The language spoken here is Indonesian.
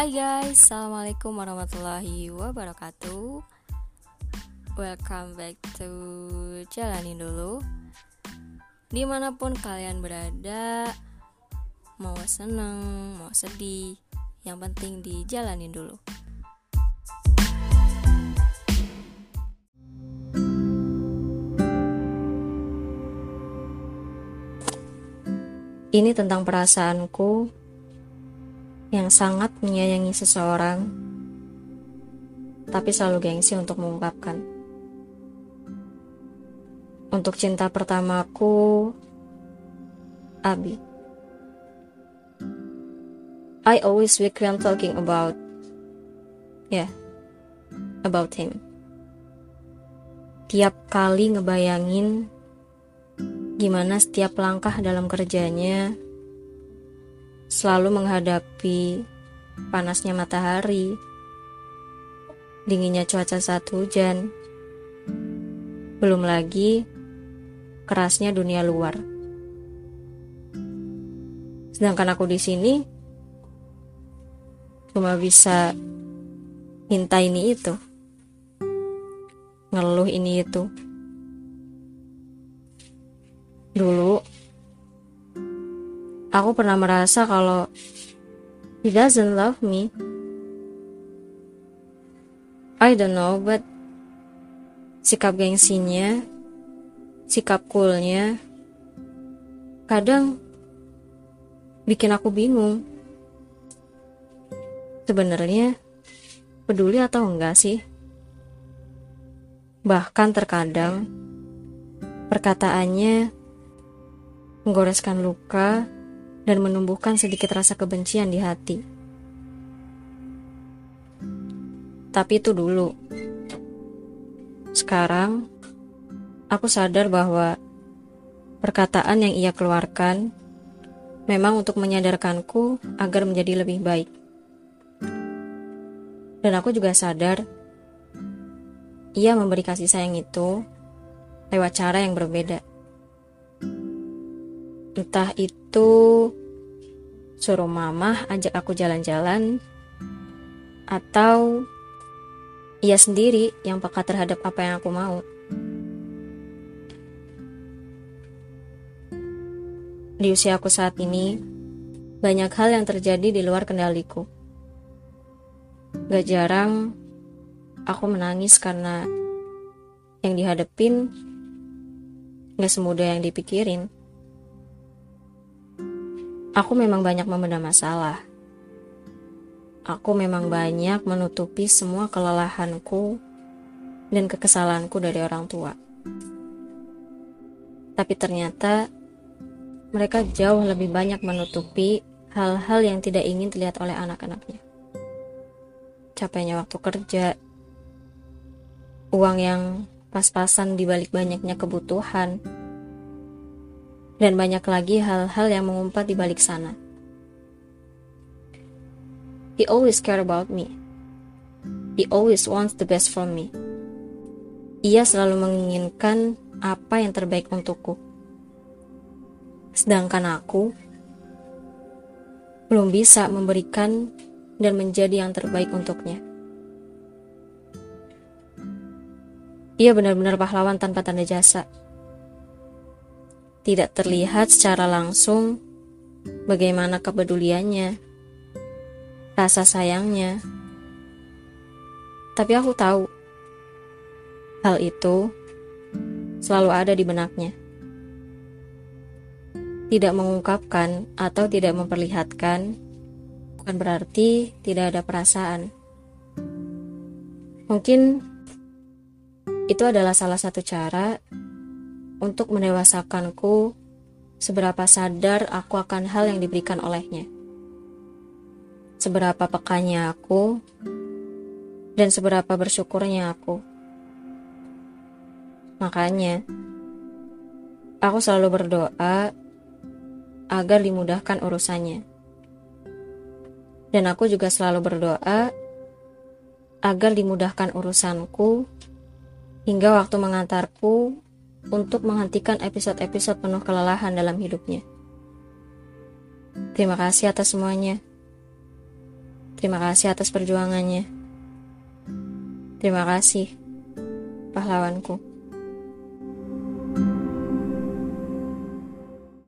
Hai guys, Assalamualaikum warahmatullahi wabarakatuh. Welcome back to Jalanin Dulu. Di mana pun kalian berada Mau seneng, mau sedih Yang penting dijalanin dulu. Ini tentang perasaanku yang sangat menyayangi seseorang, tapi selalu gengsi untuk mengungkapkan. Untuk cinta pertamaku, Abi. I always weak when talking about, yeah, about him. Tiap kali ngebayangin gimana setiap langkah dalam kerjanya, selalu menghadapi panasnya matahari, dinginnya cuaca saat hujan, belum lagi kerasnya dunia luar. Sedangkan aku di sini cuma bisa minta ini itu, ngeluh ini itu. Dulu aku pernah merasa kalau he doesn't love me. I don't know, but sikap gengsinya, sikap coolnya, kadang bikin aku bingung. Sebenarnya peduli atau enggak sih? Bahkan terkadang perkataannya menggoreskan luka dan menumbuhkan sedikit rasa kebencian di hati. Tapi itu dulu. Sekarang, aku sadar bahwa perkataan yang ia keluarkan memang untuk menyadarkanku agar menjadi lebih baik. Dan aku juga sadar ia memberi kasih sayang itu lewat cara yang berbeda. Entah itu suruh mama ajak aku jalan-jalan atau ia sendiri yang peka terhadap apa yang aku mau. Di usia aku saat ini, banyak hal yang terjadi di luar kendaliku. Gak jarang aku menangis karena yang dihadepin gak semudah yang dipikirin. Aku memang banyak memendam masalah. Aku memang banyak menutupi semua kelelahanku dan kekesalanku dari orang tua. Tapi ternyata mereka jauh lebih banyak menutupi hal-hal yang tidak ingin terlihat oleh anak-anaknya. Capeknya waktu kerja, uang yang pas-pasan dibalik banyaknya kebutuhan, dan banyak lagi hal-hal yang mengumpat di balik sana. He always care about me. He always wants the best from me. Ia selalu menginginkan apa yang terbaik untukku. Sedangkan aku belum bisa memberikan dan menjadi yang terbaik untuknya. Ia benar-benar pahlawan tanpa tanda jasa tidak terlihat secara langsung bagaimana kepeduliannya, rasa sayangnya. Tapi aku tahu hal itu selalu ada di benaknya. Tidak mengungkapkan atau tidak memperlihatkan bukan berarti tidak ada perasaan. Mungkin itu adalah salah satu cara untuk mendewasakanku seberapa sadar aku akan hal yang diberikan olehnya. Seberapa pekanya aku dan seberapa bersyukurnya aku. Makanya, aku selalu berdoa agar dimudahkan urusannya. Dan aku juga selalu berdoa agar dimudahkan urusanku hingga waktu mengantarku untuk menghentikan episode-episode penuh kelelahan dalam hidupnya. Terima kasih atas semuanya. Terima kasih atas perjuangannya. Terima kasih, pahlawanku.